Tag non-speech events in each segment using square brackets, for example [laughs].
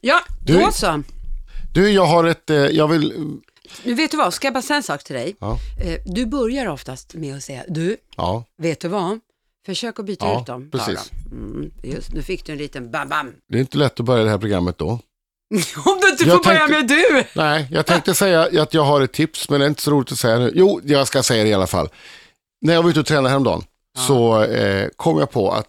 Ja, Du- då så. Du, jag har ett, eh, jag vill, Nu vet du vad, ska jag bara säga en sak till dig? Ja. Eh, Du börjar oftast med att säga, du, ja, vet du vad? Försök att byta Ja, ut dem. precis. Mm, just, nu fick du en liten bam bam. det är inte lätt att börja det här programmet då. [laughs] Om du inte Jag får börja tänkte- med du. Nej, jag tänkte säga att jag har ett tips, men det är inte så roligt att säga nu. Jo, jag ska säga det i alla fall. När jag var ute och tränade häromdagen så eh, kom jag på att,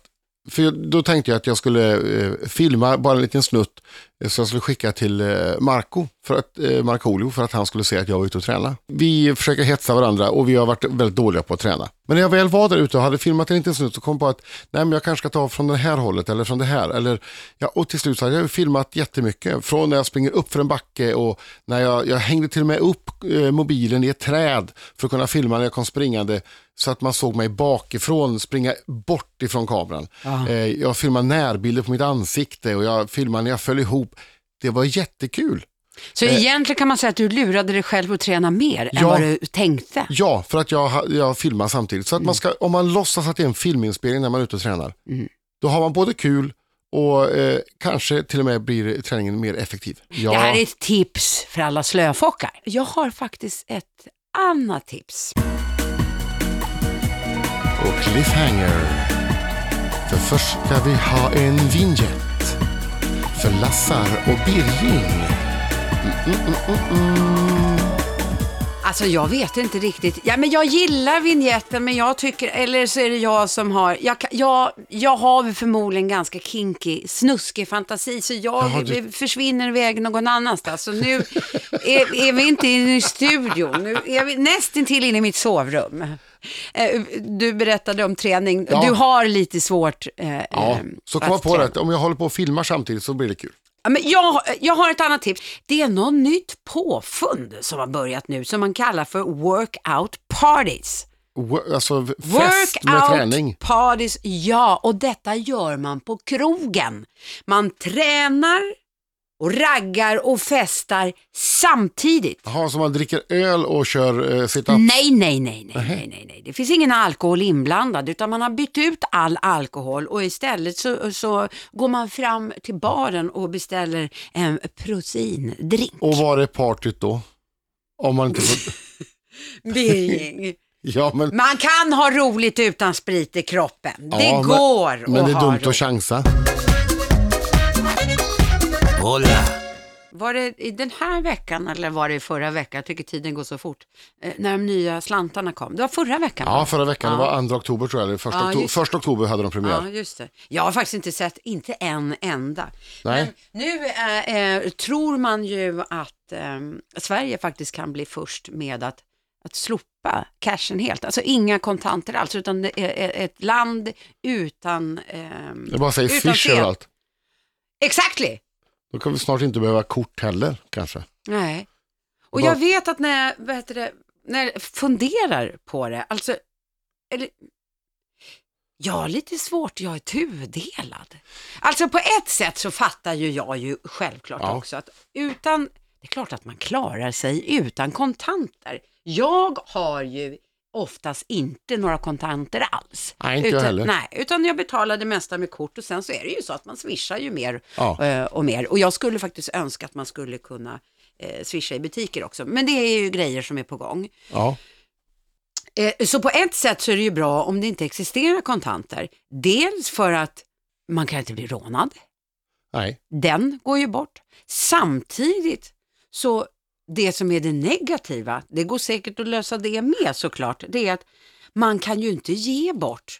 för då tänkte jag att jag skulle eh, filma bara en liten snutt, eh, som jag skulle skicka till eh, Marco, för att, eh, Markoolio, för att han skulle se att jag var ute och tränade. Vi försöker hetsa varandra och vi har varit väldigt dåliga på att träna. Men när jag väl var där ute och hade filmat en liten snutt så kom jag på att nej, men jag kanske ska ta från det här hållet eller från det här. Eller, ja, och till slut så hade jag filmat jättemycket. Från när jag springer upp för en backe och när jag, jag hängde till och med upp eh, mobilen i ett träd för att kunna filma när jag kom springande så att man såg mig bakifrån springa bort ifrån kameran. Eh, jag filmade närbilder på mitt ansikte och jag filmade när jag föll ihop. Det var jättekul. Så egentligen kan man säga att du lurade dig själv att träna mer än Ja. vad du tänkte. Ja, för att jag, jag filmar samtidigt. Så att man ska, om man låtsas att det är en filminspelning när man är ute och tränar, då har man både kul och eh, kanske till och med blir träningen mer effektiv. Ja, Det här är ett tips för alla slöfockar. Jag har faktiskt ett annat tips. Och cliffhanger. För först ska vi ha en vignett för Lassar och Birging. Alltså jag vet inte riktigt. Ja, men jag gillar vignetten men jag tycker, eller så är det jag som har, jag, jag, jag har förmodligen ganska kinky, snuskig fantasi så jag Jaha, du- försvinner iväg någon annanstans. Så nu är, är vi inte inne i studion, nu är vi nästintill inne i mitt sovrum. Eh, Du berättade om träning, Ja. du har lite svårt eh, Ja, eh, så kom jag på det om jag håller på och filmar samtidigt så blir det kul. Ja, men jag, jag har ett annat tips. Det är något nytt påfund som har börjat nu som man kallar för workout parties. Alltså fest med träning. Workout parties, ja, och detta gör man på krogen. Man tränar och raggar och festar samtidigt. Jaha, så man dricker öl och kör eh, sit-ups? Nej, nej, nej, nej, nej, nej, nej. Det finns ingen alkohol inblandad utan man har bytt ut all alkohol och istället så, så går man fram till baren och beställer en proteindrink. Och var är partyt då? Om man inte får... [laughs] Birging. [laughs] Ja, men, Man kan ha roligt utan sprit i kroppen. Det Ja, men- går men det är att dumt att chansa. Hola! Var det i den här veckan eller var det i förra veckan? Jag tycker tiden går så fort. Eh, när de nya slantarna kom. Det var förra veckan Ja, va? förra veckan. Ja. Det var 2 oktober tror jag. Eller första, Ja, okto- just första oktober hade de premiär. Ja, just det. Jag har faktiskt inte sett, inte en enda. Nej. Men nu eh, eh, tror man ju att eh, Sverige faktiskt kan bli först med att, att slopa cashen helt. Alltså inga kontanter alls, utan det är ett land utan... Eh, Det bara säger utan fish fel. överallt. Exactly! Då kan vi snart inte behöva kort heller kanske. Nej. Och jag vet att när jag, vad heter det, när jag funderar på det, alltså, eller, jag har lite svårt, jag är tudelad. Alltså på ett sätt så fattar ju jag ju självklart Ja. också att utan, det är klart att man klarar sig utan kontanter. Jag har ju oftast inte några kontanter alls. Nej, inte jag utan, heller. Nej, utan jag betalar det mesta med kort och sen så är det ju så att man swishar ju mer Ja. eh, och mer. Och jag skulle faktiskt önska att man skulle kunna eh, swisha i butiker också. Men det är ju grejer som är på gång. Ja. Eh, så på ett sätt så är det ju bra om det inte existerar kontanter. Dels för att man kan inte bli rånad. Nej. Den går ju bort. Samtidigt så det som är det negativa, det går säkert att lösa det med såklart, det är att man kan ju inte ge bort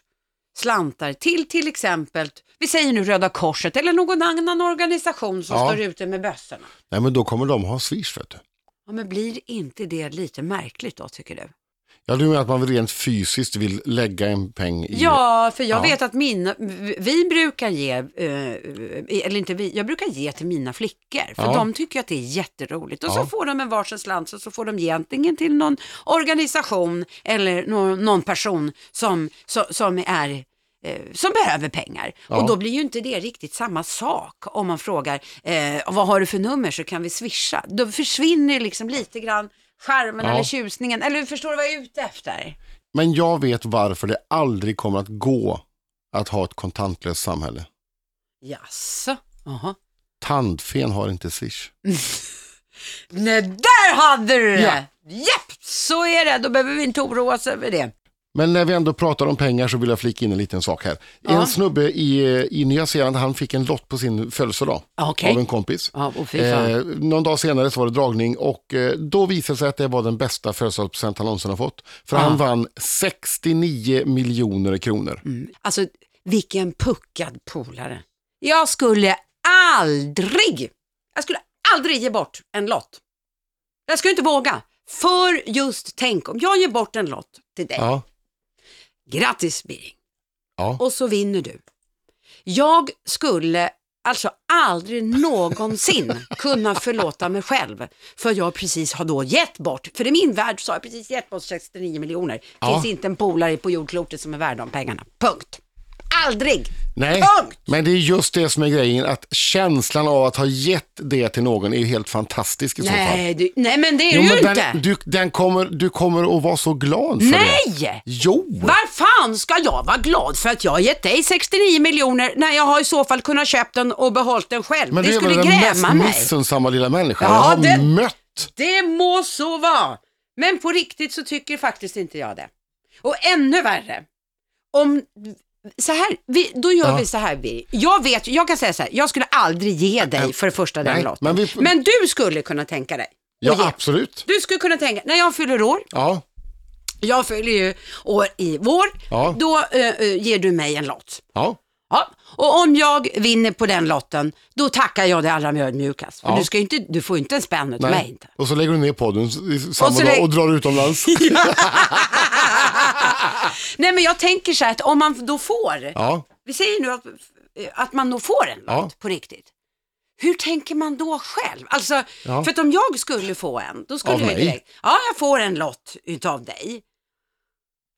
slantar till till exempel, vi säger nu Röda Korset eller någon annan organisation som Ja. står ute med bössorna. Nej, men då kommer de ha swish vet du. Ja, men blir inte det lite märkligt då tycker du? Ja, du menar att man rent fysiskt vill lägga en peng i... Ja, för jag Ja. vet att mina, vi brukar ge, eh, eller inte vi, jag brukar ge till mina flickor. För Ja. de tycker att det är jätteroligt. Och så Ja. får de en varsin slant och så får de ge antingen till någon organisation eller någon, någon person som, som, som är eh, som behöver pengar. Ja. Och då blir ju inte det riktigt samma sak om man frågar eh, vad har du för nummer så kan vi swisha. Då försvinner liksom lite grann charmen Ja. eller tjusningen. Eller förstår du vad jag är ute efter? Men jag vet varför det aldrig kommer att gå att ha ett kontantlöst samhälle. Jaså? Jaha. Tandfen har inte Swish. [laughs] Nej, där hade du det! Ja. Japp, så är det. Då behöver vi inte oroa oss över det. Men när vi ändå pratar om pengar så vill jag flika in en liten sak här. Ja. En snubbe i, i Nya Zeeland, han fick en lott på sin födelsedag Okej. av en kompis. Ja. Eh, någon dag senare så var det dragning och eh, då visade det sig att det var den bästa födelsedagspresent han någonsin har fått. För Ja. han vann 69 miljoner kronor. Alltså, vilken puckad polare. Jag skulle aldrig, jag skulle aldrig ge bort en lott. Jag skulle inte våga. För just tänk om jag ger bort en lott till dig. Ja, Grattis Birging. ja. Och så vinner du. Jag skulle alltså aldrig någonsin [laughs] kunna förlåta mig själv för jag precis har då gett bort, för i min värld så har jag precis gett bort 69 miljoner. Ja. Finns inte en polare på jordklotet som är värd de pengarna. Punkt. Aldrig. Nej, Punkt. men det är just det som är grejen, att känslan av att ha gett det till någon är ju helt fantastisk i så fall. Nej, du, nej men det är Jo, det men ju den, inte. du, den kommer, du kommer att vara så glad för det. Nej! Jo! Var fan ska jag vara glad för att jag har gett dig 69 miljoner när jag har i så fall kunnat köpt den och behållit den själv? Men det är skulle väl den gräma mest mig. missunnsamma lilla människan Ja, jag har det- mött. Det må så vara. Men på riktigt så tycker faktiskt inte jag det. Och ännu värre. Om, så här, vi, då gör Ja. vi så här Birger. Jag vet, jag kan säga så här, jag skulle aldrig ge dig för det första den Nej, lotten. men Men, vi- du skulle kunna tänka dig. Ja, ge. absolut. Du skulle kunna tänka, när jag fyller år, Ja, jag fyller ju år i vår, Ja. då eh, ger du mig en lott. ja. Ja, och om jag vinner på den lotten, då tackar jag det allra ödmjukast. För Ja. du, ska inte, du får ju inte en spänn utav mig inte. Och så lägger du ner podden samma Och dag och drar utomlands. [laughs] [laughs] [laughs] Nej men jag tänker så här att om man då får, Ja, vi säger nu att, att man då får en Ja. på riktigt. Hur tänker man då själv? Alltså, Ja. för att om jag skulle få en, då skulle Av jag mig? direkt, ja jag får en lott utav dig.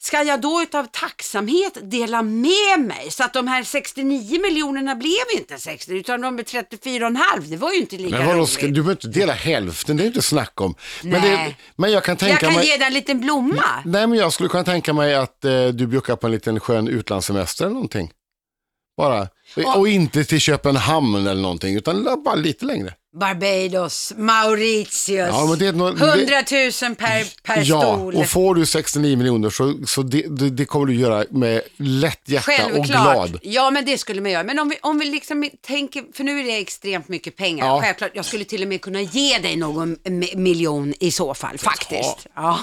Ska jag då utav tacksamhet dela med mig så att de här 69 miljonerna blev inte 60 utan de blev 34,5. Det var ju inte lika men vadå, roligt. ska, du behöver inte dela hälften, det är inte snack om. Men, det, men jag kan jag tänka kan mig... ge dig en liten blomma. Nej, men jag skulle kunna tänka mig att eh, du bjuckar på en liten skön utlandssemester eller någonting. Bara. Ja. Och inte till Köpenhamn eller någonting, utan bara lite längre. Barbados, Mauritius, Ja, men det är nå- 100 000 per, per Ja, stol. och får du 69 miljoner så, så det, det, det kommer du göra med lätt hjärta och glad. Ja, men det skulle man göra. Men om vi, om vi liksom tänker, för nu är det extremt mycket pengar. Ja. Självklart, jag skulle till och med kunna ge dig någon mi- miljon i så fall, faktiskt. [laughs] Ja.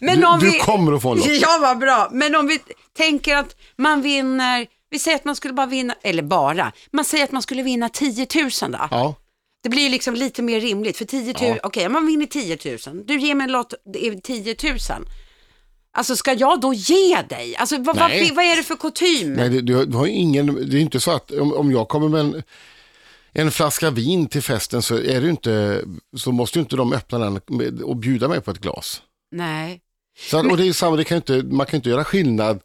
men Du- du kommer att få lott. [laughs] Ja, vad bra. Men om vi tänker att man vinner, vi säger att man skulle bara vinna, eller bara, man säger att man skulle vinna 10 000 då. Ja, Det blir liksom lite mer rimligt. För 10 000, Ja. okej, om man vinner 10 000, du ger mig en lott, det är 10 000. Alltså ska jag då ge dig? Alltså vad, vad, vad är det för kutym? nej, du, du har ju ingen, det är inte så att om, om jag kommer med en, en flaska vin till festen så, är det ju inte, så måste ju inte de öppna den och bjuda mig på ett glas. Nej. Så att, och det är ju samma, det kan ju inte, man kan ju inte göra skillnad.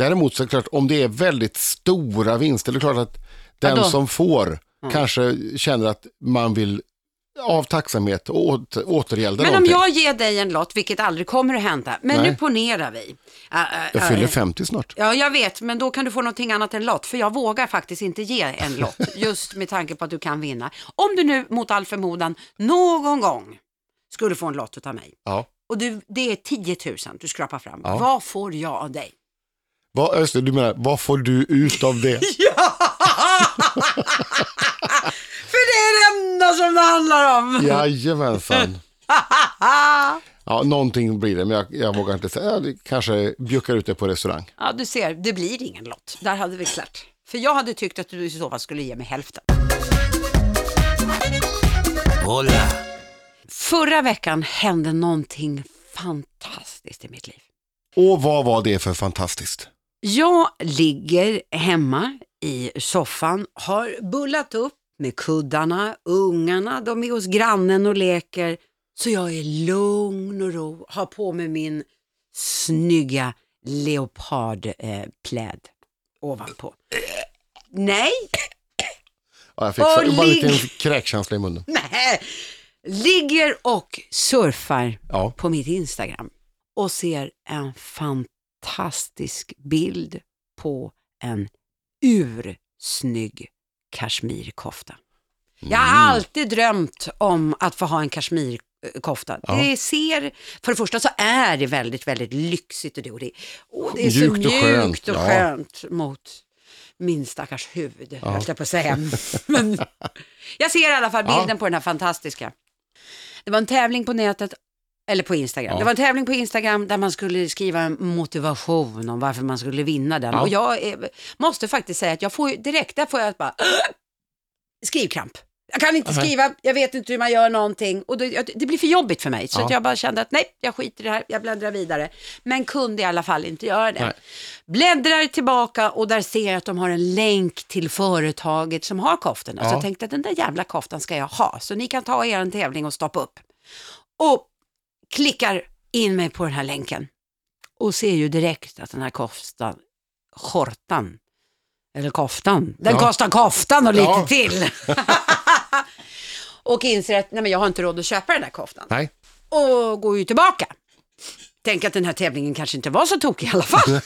Däremot så är det klart, om det är väldigt stora vinster, det är klart att den Ja, som får kanske känner att man vill av tacksamhet och åter, återgälda Men om någonting. jag ger dig en lott, vilket aldrig kommer att hända, men Nej. nu ponerar vi. Äh, äh, Jag fyller 50 snart. Ja, jag vet, men då kan du få någonting annat än lott, för jag vågar faktiskt inte ge en lott, [laughs] just med tanke på att du kan vinna. Om du nu mot all förmodan någon gång skulle få en lott av mig, Ja. och du, det är 10 000 du skrapar fram, Ja. vad får jag av dig? Vad, just det, du menar, vad får du ut av det? [laughs] Ja! För det är det enda som det handlar om. Jajamensan. [laughs] Ja, någonting blir det, men jag, jag vågar inte säga. Ja, det kanske bjuckar ut det på restaurang. Ja, du ser, det blir ingen lott. Där hade vi klart. För jag hade tyckt att du i så fall skulle ge mig hälften. Hola. Förra veckan hände någonting fantastiskt i mitt liv. Och vad var det för fantastiskt? Jag ligger hemma i soffan, har bullat upp med kuddarna, ungarna, de är hos grannen och leker. Så jag är lugn och ro, har på mig min snygga leopardpläd ovanpå. Nej, Ja, jag fick Och bara en liten kräkkänsla i munnen. [laughs] nej. Ligger och surfar Ja. på mitt Instagram och ser en fantastisk bild på en ursnygg kashmirkofta. Jag har alltid drömt om att få ha en kashmirkofta. Det ser, för det första så är det väldigt, väldigt lyxigt och det, och det, och det är Mjukt så och mjukt skönt, och ja. skönt mot min stackars huvud, ja. höll jag på att säga. [laughs] Men jag ser i alla fall bilden Ja. på den här fantastiska. Det var en tävling på nätet, eller på Instagram. Ja. Det var en tävling på Instagram där man skulle skriva en motivation om varför man skulle vinna den. Ja. Och jag är, måste faktiskt säga att jag får direkt, där får jag bara skrivkramp. Jag kan inte Nähä. skriva, jag vet inte hur man gör någonting och det, det blir för jobbigt för mig. Så Ja. att jag bara kände att nej, jag skiter i det här, jag bläddrar vidare. Men kunde i alla fall inte göra det. Nej. Bläddrar tillbaka och där ser jag att de har en länk till företaget som har koftorna. Så Ja. jag tänkte att den där jävla koftan ska jag ha. Så ni kan ta er en tävling och stoppa upp. Och klickar in mig på den här länken. Och ser ju direkt att den här koftan, skjortan, eller koftan, den Ja. kostar koftan och lite Ja. till. [laughs] och inser att nej, men jag har inte råd att köpa den där koftan. Nej. Och går ju tillbaka. Tänk att den här tävlingen kanske inte var så tokig i alla fall.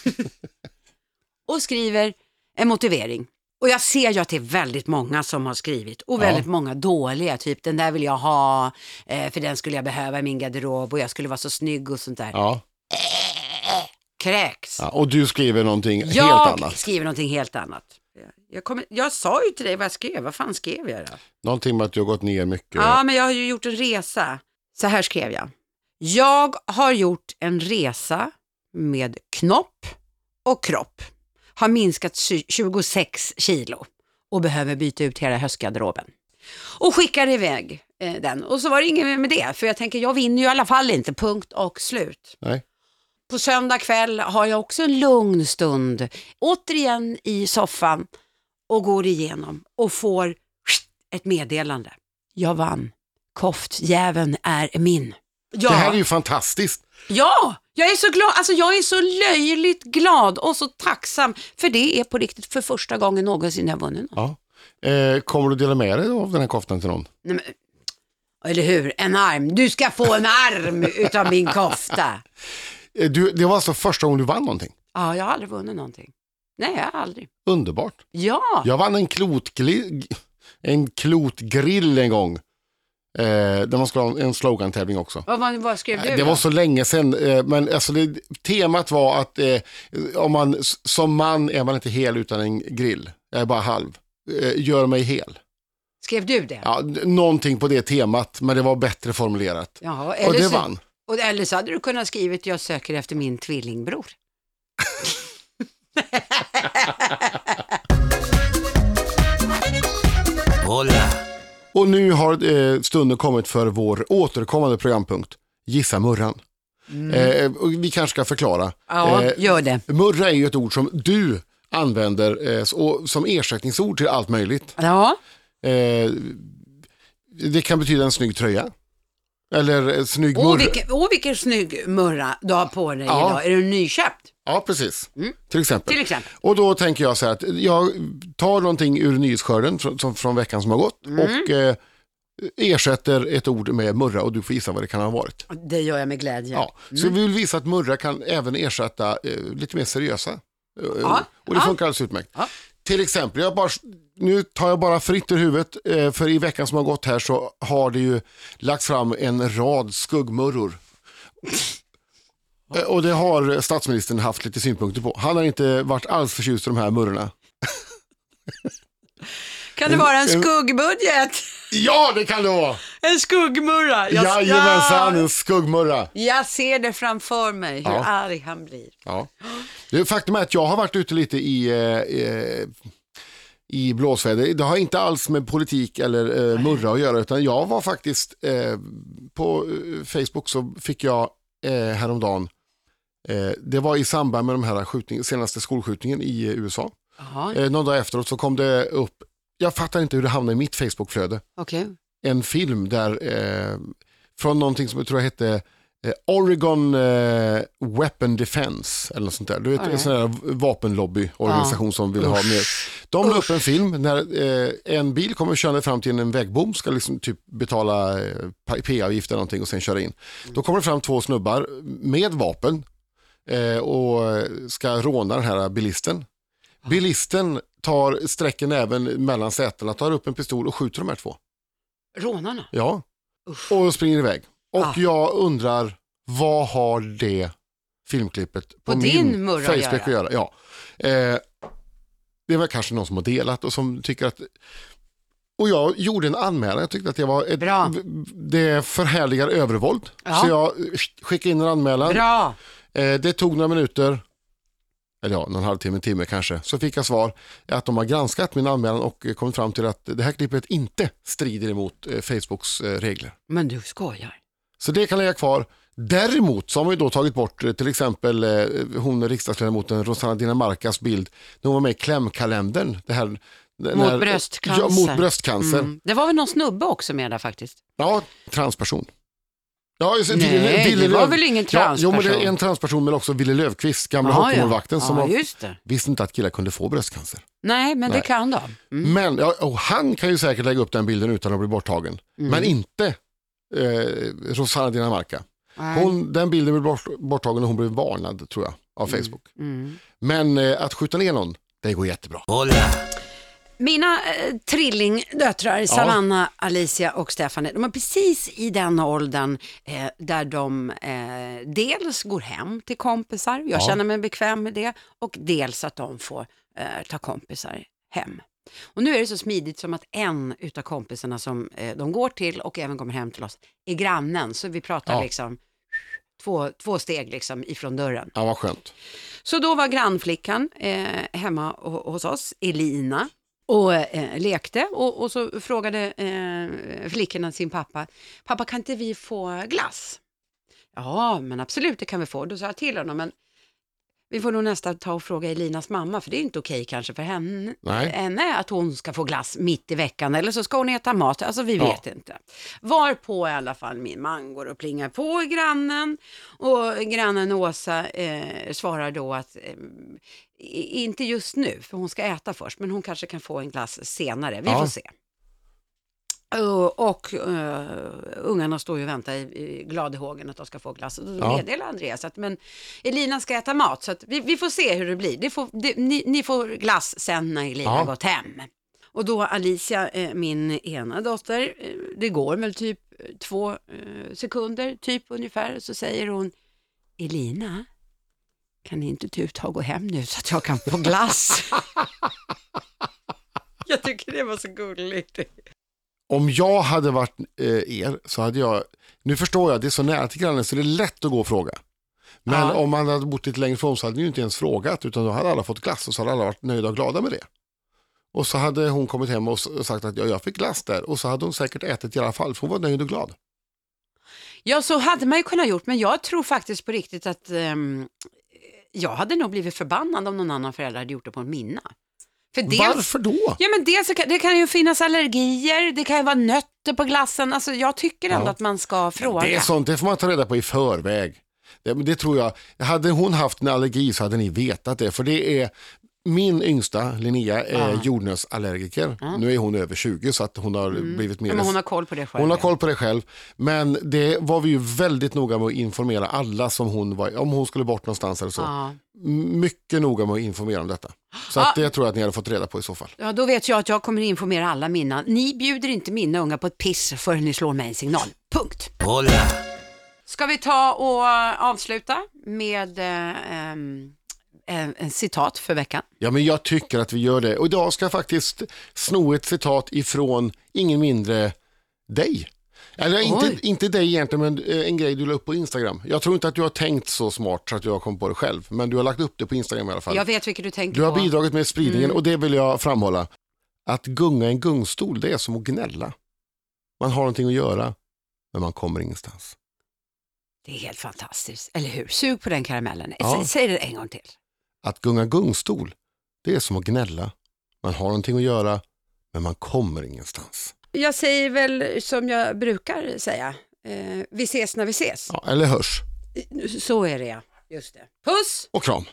[laughs] och skriver en motivering. Och jag ser ju att det är väldigt många som har skrivit och Ja. väldigt många dåliga. Typ den där vill jag ha, eh, för den skulle jag behöva i min garderob och jag skulle vara så snygg och sånt där. Ja. Kräks. Ja, och du skriver någonting helt jag annat. skriver någonting helt annat. Jag, kommer, jag sa ju till dig vad jag skrev, vad fan skrev jag då? Någonting med att du har gått ner mycket. Ja, men jag har ju gjort en resa. Så här skrev jag. Jag har gjort en resa med knopp och kropp. Har minskat sy- 26 kilo och behöver byta ut hela höstgarderoben. Och skickar iväg eh, den. Och så var det inget med det, för jag tänker jag vinner ju i alla fall inte, punkt och slut. Nej. På söndag kväll har jag också en lugn stund, återigen i soffan och går igenom och får ett meddelande. Jag vann. Koftjäveln är min. Ja, Det här är ju fantastiskt. ja, jag är så glad. Alltså jag är så löjligt glad och så tacksam. För det är på riktigt för första gången någonsin jag vunnit något. Ja. Eh, kommer du dela med dig av den här koftan till någon? Nej, men, eller hur? En arm. Du ska få en arm utav min kofta. [laughs] Eh, Du, det var alltså första gången du vann någonting. Ja, jag har aldrig vunnit någonting. Nej, jag har aldrig. Underbart. Ja, Jag vann en klotgrill, en klotgrill en gång. Eh, där man skulle ha en slogan-tävling också. vad, vad, vad skrev du Det då? var så länge sedan, eh, men alltså det, temat var att eh, om man, som man är man inte hel utan en grill. Jag är bara halv. Eh, gör mig hel. Skrev du det? Ja, någonting på det temat, men det var bättre formulerat. Jaha, Och det så, vann. Och, eller så hade du kunnat skrivit jag söker efter min tvillingbror. Hola. Och nu har eh, stunden kommit för vår återkommande programpunkt, Gissa Murran. Eh, och vi kanske ska förklara. Ja, Eh, gör det. Murra är ju ett ord som du använder eh, så- som ersättningsord till allt möjligt. Ja, Eh, det kan betyda en snygg tröja. Eller en snygg åh murra. vilken, åh vilken snygg murra du har på dig Ja. idag. Är den nyköpt? Ja, precis. Till exempel. Till exempel. Och då tänker jag så här att jag tar någonting ur nyhetsskörden från, som, från veckan som har gått Mm. och eh, ersätter ett ord med murra och du får gissa vad det kan ha varit. Det gör jag med glädje. Ja, så vi vill visa att murra kan även ersätta eh, lite mer seriösa. Eh, Ja, Och det ja. funkar alldeles utmärkt. Ja. Till exempel, jag bara, nu tar jag bara fritt ur huvudet, eh, för i veckan som har gått här så har det ju lagts fram en rad skuggmurror. Och det har statsministern haft lite synpunkter på. Han har inte varit alls förtjust i de här murrorna. [laughs] Kan det vara en skuggbudget? Ja, det kan det vara! En skuggmurra? Jag, Jajamensan, ja, en skuggmurra. jag ser det framför mig, hur Ja. arg han blir. Ja. Faktum är att jag har varit ute lite i, eh, eh, i blåsväder. Det har inte alls med politik eller eh, murra att göra utan jag var faktiskt eh, på eh, Facebook så fick jag eh, häromdagen eh, det var i samband med de här skjutning, senaste skolskjutningen i USA. Jaha, Eh, någon dag efteråt så kom det upp, jag fattar inte hur det hamnade i mitt Facebookflöde, okej. en film där från någonting som jag tror hette eh, Oregon eh, Weapon Defense eller något sånt där. Du vet en Alright. sån där vapenlobbyorganisation som vill ha mer. De la upp en film när eh, en bil kommer körande fram till en vägbom, ska liksom typ betala eh, p-avgift eller någonting och sen köra in. Då kommer det fram två snubbar med vapen eh, och ska råna den här bilisten. Bilisten tar sträcker även mellan sätena, tar upp en pistol och skjuter de här två. Rånarna? Ja, Usch. och springer iväg. Och Ah. jag undrar, vad har det filmklippet på, På min din murra att Facebook göra? Ja. Eh, det var kanske någon som har delat och som tycker att och jag gjorde en anmälan, jag tyckte att det var ett, Bra. det förhärligar övervåld. Ja. Så jag skickade in en anmälan. Bra! Eh, det tog några minuter, eller ja, någon halvtimme, en timme kanske. Så fick jag svar att de har granskat min anmälan och kommit fram till att det här klippet inte strider emot eh, Facebooks eh, regler. Men du skojar. Så det kan ligga kvar. Däremot så har man ju då tagit bort eh, till exempel eh, hon riksdagsledamoten Rosanna Dinamarcas bild när hon var med i klämkalendern. Det här, Mot bröstcancer. Ja, mot bröstcancer. Mm. Det var väl någon snubbe också med där faktiskt? Ja, transperson. Ja, just- Nej, Ville- Ville det var väl ingen Ja, jo, men det är transperson? en transperson men också Ville Löfqvist, gamla Ja, hockeymålvakten ja. som ja, har, visste inte att killar kunde få bröstcancer. Nej, men Nej. det kan de. Mm. Men ja, han kan ju säkert lägga upp den bilden utan att bli borttagen. Mm. Men inte eh, Rosanna Dinamarca. Hon, den bilden blev bort, borttagen och hon blev varnad tror jag av Facebook. Mm. Men eh, att skjuta ner någon, det går jättebra. Mina eh, trillingdöttrar, Savannah, Alicia och Stefanie, de är precis i den åldern eh, där de eh, dels går hem till kompisar, jag Ja. känner mig bekväm med det, och dels att de får eh, ta kompisar hem. Och nu är det så smidigt som att en utav kompisarna som eh, de går till och även kommer hem till oss är grannen, så vi pratar Ja. liksom två, två steg liksom ifrån dörren. Ja, vad skönt. Så då var grannflickan eh, hemma ho- hos oss, Elina, och eh, lekte och, och så frågade eh, flickorna sin pappa, pappa kan inte vi få glass? Ja, men absolut det kan vi få. Då sa jag till honom, men vi får nog nästan ta och fråga Elinas mamma, för det är inte okej kanske för henne, Nej. henne att hon ska få glass mitt i veckan, eller så ska hon äta mat, alltså vi Ja. vet inte. Varpå i alla fall min man går och plingar på grannen och grannen Åsa eh, svarar då att eh, inte just nu, för hon ska äta först, men hon kanske kan få en glass senare, vi Ja. får se. Och, och eh, ungarna står ju och väntar i, i glad i hågen att de ska få glass. Och då Ja. meddelar Andreas att men Elina ska äta mat, så vi, vi får se hur det blir. Det får, det, ni, ni får glass sen när Elina Ja. gått hem. Och då Alicia, eh, min ena dotter, eh, det går väl typ eh, två eh, sekunder, typ ungefär, så säger hon Elina, kan inte du ta och gå hem nu så att jag kan få glass? [laughs] jag tycker det var så gulligt. Om jag hade varit eh, er så hade jag, nu förstår jag, det är så nära till grannen så det är lätt att gå och fråga. Men Ja. om man hade bott lite längre ifrån så hade ni ju inte ens frågat utan då hade alla fått glass och så hade alla varit nöjda och glada med det. Och så hade hon kommit hem och sagt att ja, jag fick glass där och så hade hon säkert ätit i alla fall för hon var nöjd och glad. Ja, så hade man ju kunnat gjort, men jag tror faktiskt på riktigt att ehm, jag hade nog blivit förbannad om någon annan förälder hade gjort det på en minna. Dels, Varför då? Ja, men dels kan, det kan ju finnas allergier, det kan ju vara nötter på glassen. Alltså, jag tycker ändå Ja. att man ska fråga. Det är sånt, det får man ta reda på i förväg. Det, det tror jag, hade hon haft en allergi så hade ni vetat det. För det är, min yngsta Linnea är Ja. jordnötsallergiker. Nu är hon över 20 så att hon har blivit mer... Men hon har koll på det själv. Hon har koll på det själv. Men det var vi ju väldigt noga med att informera alla som hon var, om hon skulle bort någonstans eller så. Ja. Mycket noga med att informera om detta. Så att det tror jag att ni hade fått reda på i så fall. ja, då vet jag att jag kommer informera alla mina. Ni bjuder inte mina unga på ett piss förrän ni slår mig en signal. Punkt. Ska vi ta och eh, avsluta med eh, ehm, en, en citat för veckan? Ja, men jag tycker att vi gör det. Och idag ska jag faktiskt sno ett citat ifrån ingen mindre dig. Eller Oj. inte, inte dig egentligen, men eh, en grej du la upp på Instagram. Jag tror inte att du har tänkt så smart så att du har kommit på det själv, men du har lagt upp det på Instagram i alla fall. Jag vet vilket du tänker Du har på. bidragit med spridningen och det vill jag framhålla. Att gunga en gungstol, det är som att gnälla. Man har någonting att göra, men man kommer ingenstans. Det är helt fantastiskt, eller hur? Sug på den karamellen. Ja. Säg det en gång till. Att gunga gungstol, det är som att gnälla. Man har någonting att göra, men man kommer ingenstans. Jag säger väl som jag brukar säga. Eh, vi ses när vi ses. Ja, eller hörs. Så är det ja. Just det. Puss! Och kram.